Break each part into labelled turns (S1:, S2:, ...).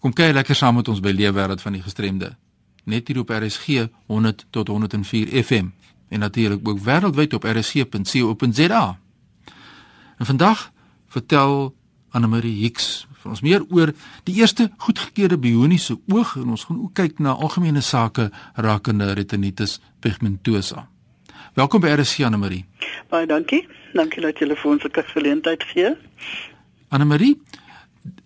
S1: Kom kyk lekker saam met ons by Leefwêreld van die Gestremde. Net hier op RSG 100 tot 104 FM en natuurlik ook wêreldwyd op rsg.co.za. En vandag vertel Anne Marie Hicks vir ons meer oor die eerste goedgekeurde bioniese oog en ons gaan ook kyk na algemene sake rakende retinitis pigmentosa. Welkom by RSG Anne Marie.
S2: Baie dankie. Dankie dat jy vir ons 'n geleentheid gee.
S1: Anne Marie,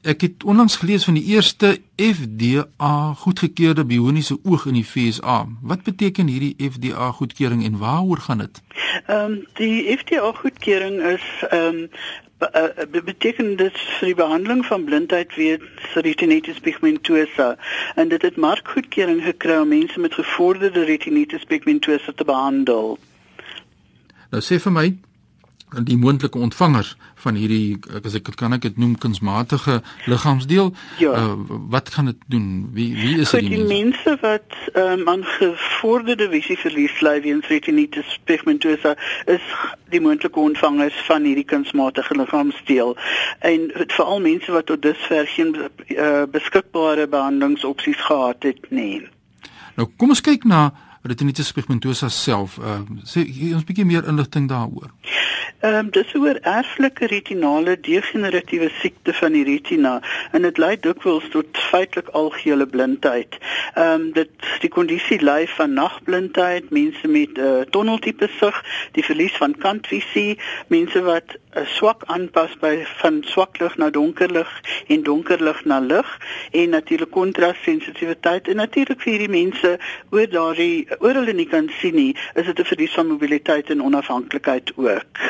S1: Ek het onlangs gelees van die eerste FDA goedgekeurde bioniese oog in die FSA. Wat beteken hierdie FDA goedkeuring en waaroor gaan dit?
S2: Ehm um, die FDA goedkeuring is ehm um, be beteken dit vir die behandeling van blindheid weens retinitis pigmentosa en dit het markgoedkeuring gekry om mense met gevorderde retinitis pigmentosa te behandel.
S1: Nou sê vir my, die moontlike ontvangers van hierdie as ek kan ek dit noem kunsmatige liggaamsdeel ja. uh, wat gaan dit doen? Wie wie is
S2: dit die, die mense wat um, aan gevorderde visie verlies ly weens retinitis pigmentosa is die moontlike ontvangers van hierdie kunsmatige liggaamsdeel en veral mense wat tot dusver geen uh, beskikbare behandelingsopsies gehad het nie
S1: nou kom ons kyk na retinitis pigmentosa self uh, sê ons 'n bietjie meer inligting daaroor
S2: Ehm um, dis oor erflike retinale degeneratiewe siekte van die retina en dit lei dikwels tot feitelik algehele blindheid. Ehm um, dit die kondisie lei van nagblindheid, mense met 'n uh, eh, tonneltipe sig, die verlies van kantvisie, mense wat 'n swak aanpas by van swak lig na donker lig en donker lig na lig en natuurlik kontrassensitiwiteit en natuurlik vir hierdie mense oor daardie oor hulle nie kan sien nie, is dit 'n verlies van mobiliteit en onafhanklikheid ook.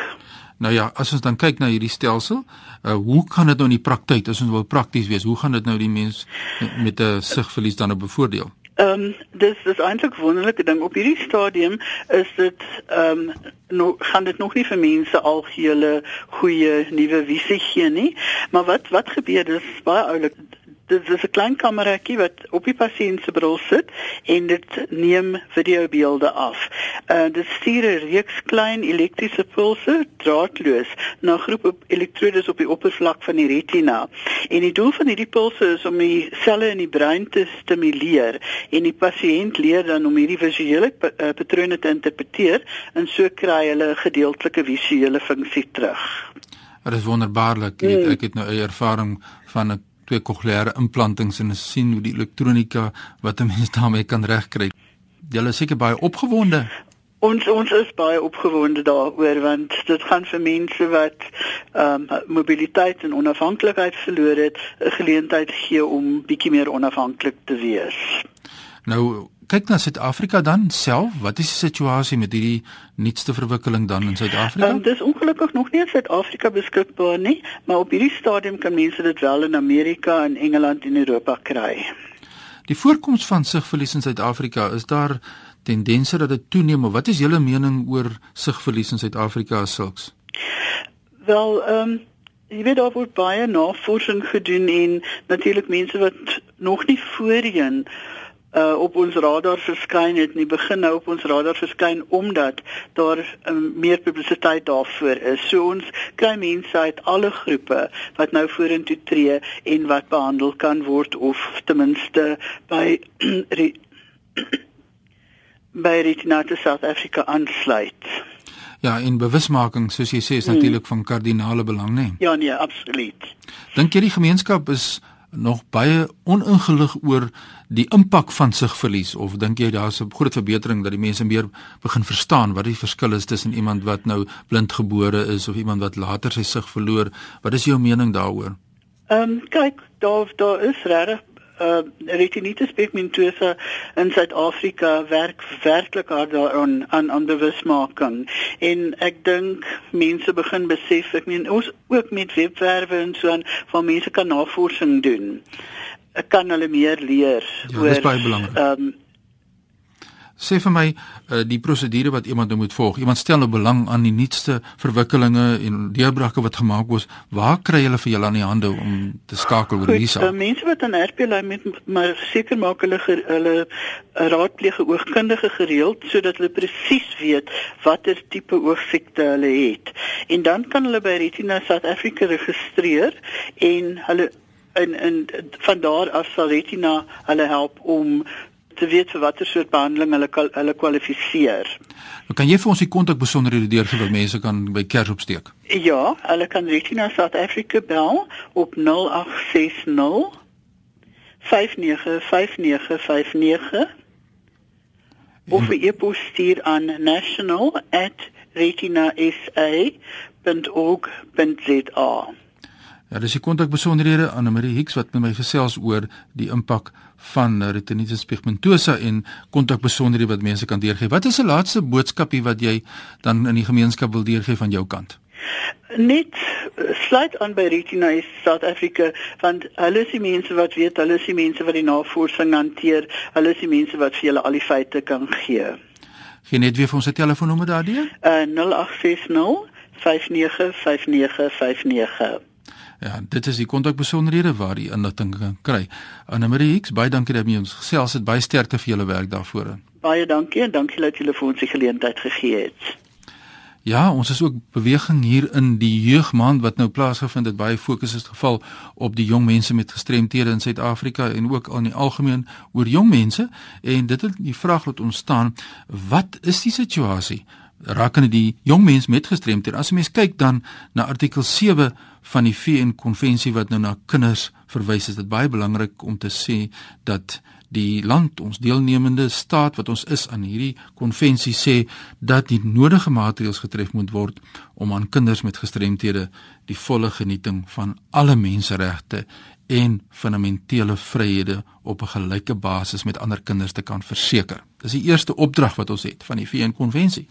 S1: Nou ja, as ons dan kyk na hierdie stelsel, uh, hoe kan dit nou in die praktyk, as ons wil prakties wees, hoe gaan dit nou die mens met 'n sigverlies dan nou bevoordeel?
S2: Ehm um, dis dis eintlik wonderlike ding. Op hierdie stadium is dit ehm um, nou gaan dit nog nie vir mense algehele goeie nuwe visie gee nie. Maar wat wat gebeur dis baie oulik dit is 'n klein kameratjie wat op die pasiënt se bril sit en dit neem videobeelde af. Uh dit stuur 'n reeks klein elektriese pulse draadloos na 'n groep elektrodes op die oppervlak van die retina. En die doel van hierdie pulse is om die selle in die brein te stimuleer en die pasiënt leer dan om hierdie visuele uh, patrone te interpreteer en so kry hulle 'n gedeeltelike visuele funksie terug.
S1: Dit is wonderbaarlik. Ek, hmm. ek het nou 'n ervaring van 'n twee kokleaire implantings en sien hoe die elektronika wat 'n mens daarmee kan regkry. Julle is seker baie opgewonde.
S2: Ons ons is baie opgewonde daaroor want dit gaan vir mense wat ehm um, mobiliteit en onafhanklikheid verloor het 'n geleentheid gee om bietjie meer onafhanklik te wees.
S1: Nou kyk na Suid-Afrika dan self, wat is die situasie met hierdie nuutste verwikkeling dan in Suid-Afrika?
S2: Um, dit is ongelukkig nog nie in Suid-Afrika beskikbaar nie, maar op hierdie stadium kan mense dit wel in Amerika en Engeland en Europa kry.
S1: Die voorkoms van sigverlies in Suid-Afrika, is daar tendense dat dit toeneem of wat is julle mening oor sigverlies in Suid-Afrika as sulks?
S2: Wel, ehm um, Jy weet daar word baie navorsing gedoen en natuurlik mense wat nog nie voorheen uh, op ons radar verskyn het in die begin nou op ons radar verskyn omdat daar um, meer publisiteit daarvoor is. So ons kry mense uit alle groepe wat nou vorentoe tree en wat behandel kan word of ten minste by by Retinate South Africa aansluit.
S1: Ja, en bewusmaking soos jy sê is hmm. natuurlik van kardinale belang, né? Nee?
S2: Ja, nee, absoluut.
S1: Dink jy die gemeenskap is nog baie oningelig oor die impak van sigverlies of dink jy daar's 'n groot verbetering dat die mense meer begin verstaan wat die verskil is tussen iemand wat nou blindgebore is of iemand wat later sy sig verloor? Wat is jou mening daaroor?
S2: Ehm um, kyk, daar daar is regtig uh retinitis pigmentosa in Suid-Afrika werk werklik hard daaraan aan aan bewusmaking. En ek dink mense begin besef ek meen ons ook met webwerwe en so aan van mense kan navorsing doen ek kan hulle meer leer
S1: ja, oor ehm um, sê vir my uh, die prosedure wat iemand nou moet volg. Iemand stel nou belang aan die nuutste verwikkelinge en deurbrake wat gemaak word. Waar kry hulle vir julle aan die hande om te skakel oor hierdie saak?
S2: Uh, mense wat aan RP lê met maar seker maak hulle hulle eh, raadpleeg oogkundige gereeld sodat hulle presies weet watter tipe oogsiekte hulle het. En dan kan hulle by Retina South Africa registreer en hulle en en van daar af sal Retina hulle help om te weet vir watter soort behandeling hulle hulle kwalifiseer.
S1: Nou, kan jy vir ons die kontak besonderhede deurgee wat mense kan by Kers opsteek?
S2: Ja, hulle kan Retina South Africa bel op 0860 595959 of 'n e-pos stuur aan national@retinasa.org.za.
S1: Ja, dis die kontak besonderhede aan Marie Hicks wat met my gesels oor die impak van retinitis pigmentosa en kontak besonderhede wat mense kan deurgee. Wat is 'n laaste boodskapie wat jy dan in die gemeenskap wil deurgee van jou kant?
S2: Net eh, sluit aan by Retina South Africa want hulle is die mense wat weet, hulle is die mense wat die navorsing hanteer, hulle is die mense wat vir julle al die feite kan gee.
S1: Gee net weer vir ons 'n telefoonnommer daardie?
S2: Uh 0860 595959.
S1: Ja, dit is die kontakbesonderhede waar jy inligting kan kry. Annelie Hicks, baie dankie dat jy ons gesels het. Baie sterkte vir julle werk daarvoor.
S2: Baie dankie en dankie dat jy telefoon se geleentheid gegee het.
S1: Ja, ons is ook beweging hier in die jeugmaand wat nou plaasgevind het. Baie fokus is geval op die jong mense met gestremthede in Suid-Afrika en ook al in die algemeen oor jong mense en dit het die vraag laat ontstaan, wat is die situasie rakende die jong mens met gestremthede? As jy mens kyk dan na artikel 7 van die VN konvensie wat nou na kinders verwys is dit baie belangrik om te sê dat die land ons deelnemende staat wat ons is aan hierdie konvensie sê dat die nodige maatreëls getref moet word om aan kinders met gestremthede die volle genieting van alle menseregte en fundamentele vryhede op 'n gelyke basis met ander kinders te kan verseker. Dis die eerste opdrag wat ons het van die VN konvensie.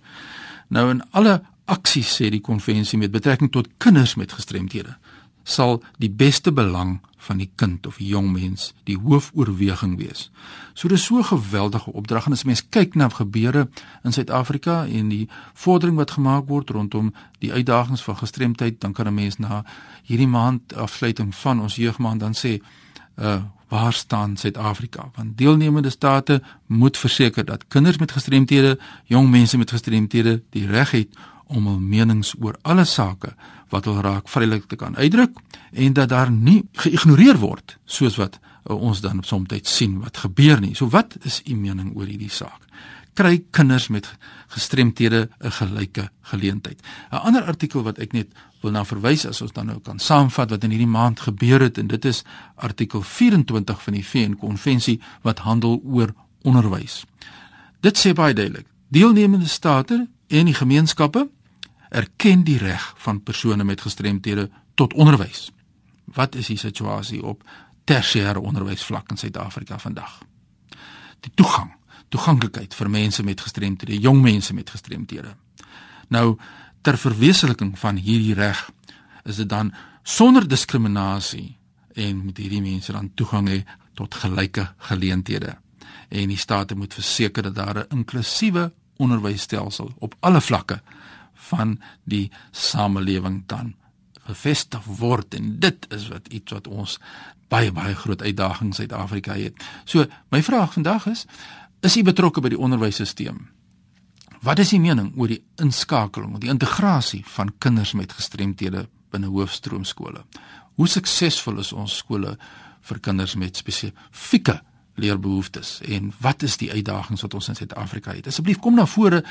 S1: Nou in alle aksies sê die konvensie met betrekking tot kinders met gestremthede sal die beste belang van die kind of die jong mens die hoofoorweging wees. So dis so 'n geweldige opdrag en as mens kyk na gebeure in Suid-Afrika en die vordering wat gemaak word rondom die uitdagings van gestremdheid, dan kan 'n mens na hierdie maand afsluiting van ons jeugmaand dan sê, uh waar staan Suid-Afrika? Want deelnemende state moet verseker dat kinders met gestremthede, jong mense met gestremthede die reg het om hul menings oor alle sake wat hulle raak vrylik te kan uitdruk en dat daar nie geïgnoreer word soos wat uh, ons dan soms sien wat gebeur nie. So wat is u mening oor hierdie saak? Kry kinders met gestremthede 'n gelyke geleentheid. 'n Ander artikel wat ek net wil na verwys as ons dan nou kan saamvat wat in hierdie maand gebeur het en dit is artikel 24 van die VN konvensie wat handel oor onderwys. Dit sê baie duidelik: deelnemende state en die gemeenskappe erken die reg van persone met gestremthede tot onderwys. Wat is die situasie op tersiêre onderwysvlak in Suid-Afrika vandag? Die toegang, toeganklikheid vir mense met gestremthede, jong mense met gestremthede. Nou ter verwesenliking van hierdie reg is dit dan sonder diskriminasie en met hierdie mense dan toegang hê tot gelyke geleenthede. En die staat moet verseker dat daar 'n inklusiewe onderwysstelsel op alle vlakke van die samelewing dan gevestig word en dit is wat iets wat ons baie baie groot uitdaging in Suid-Afrika het. So my vraag vandag is is u betrokke by die onderwysstelsel? Wat is u mening oor die inskakeling, die integrasie van kinders met gestremthede binne hoofstroomskole? Hoe suksesvol is ons skole vir kinders met spesifieke leerbehoeftes en wat is die uitdagings wat ons in Suid-Afrika het. Asseblief kom na vore.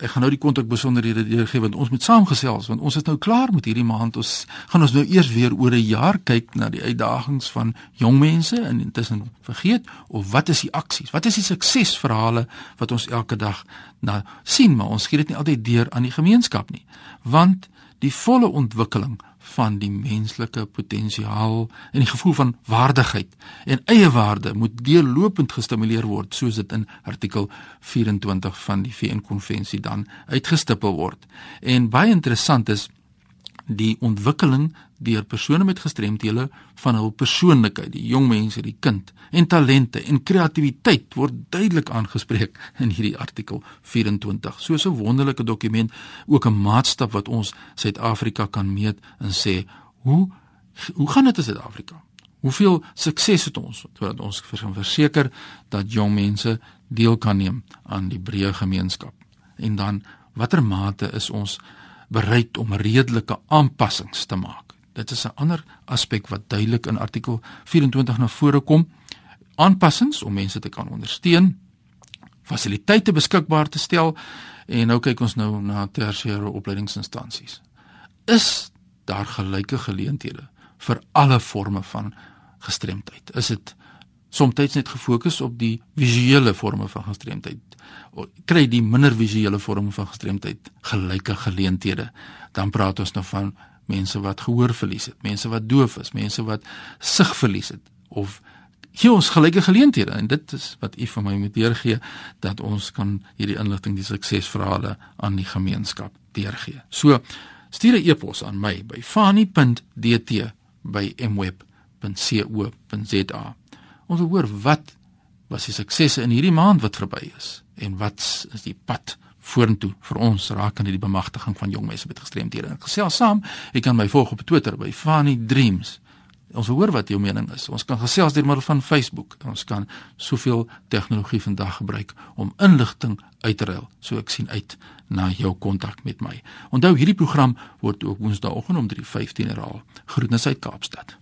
S1: Ek gaan nou die kontak besonderhede gee want ons moet saamgesels want ons is nou klaar met hierdie maand. Ons gaan ons nou eers weer oor 'n jaar kyk na die uitdagings van jong mense en intussen vergeet of wat is die aksies? Wat is die suksesverhale wat ons elke dag na sien, maar ons gee dit nie altyd deur aan die gemeenskap nie. Want die volle ontwikkeling van die menslike potensiaal en die gevoel van waardigheid en eie waarde moet deurlopend gestimuleer word soos dit in artikel 24 van die VN konvensie dan uitgestipel word. En baie interessant is die ontwikkeling deur persone met gestremthede van hul persoonlikheid, die jong mense, die kind en talente en kreatiwiteit word duidelik aangespreek in hierdie artikel 24. So 'n wonderlike dokument, ook 'n maatstaf wat ons Suid-Afrika kan meet en sê, hoe hoe gaan dit in Suid-Afrika? Hoeveel sukses het ons sodat ons kan verseker dat jong mense deel kan neem aan die breë gemeenskap? En dan watter mate is ons bereid om redelike aanpassings te maak Dit is 'n ander aspek wat duidelik in artikel 24 na vore kom. Aanpassings om mense te kan ondersteun, fasiliteite beskikbaar te stel en nou kyk ons nou na tersiêre opleidingsinstansies. Is daar gelyke geleenthede vir alle forme van gestremdheid? Is dit soms net gefokus op die visuele forme van gestremdheid? Kry die minder visuele forme van gestremdheid gelyke geleenthede? Dan praat ons nou van mense wat gehoor verlies het, mense wat doof is, mense wat sig verlies het of gee ons gelyke geleenthede en dit is wat u vir my moet deurgee dat ons kan hierdie inligting die suksesverhale aan die gemeenskap deurgee. So stuur 'n e-pos aan my by fani.dt@mweb.co.za. Ons wil hoor wat was die suksesse in hierdie maand wat verby is en wat is die pad vorentoe vir ons aan die bemagtiging van jong mense met gestremdhede. Gesels saam, jy kan my volg op Twitter by Fanny Dreams. Ons wil hoor wat jou mening is. Ons kan gesels deur middel van Facebook. Ons kan soveel tegnologie vandag gebruik om inligting uit te ruil. So ek sien uit na jou kontak met my. Onthou hierdie program word ook Woensdaagoggend om 3:15 herhaal. Groetnisse uit Kaapstad.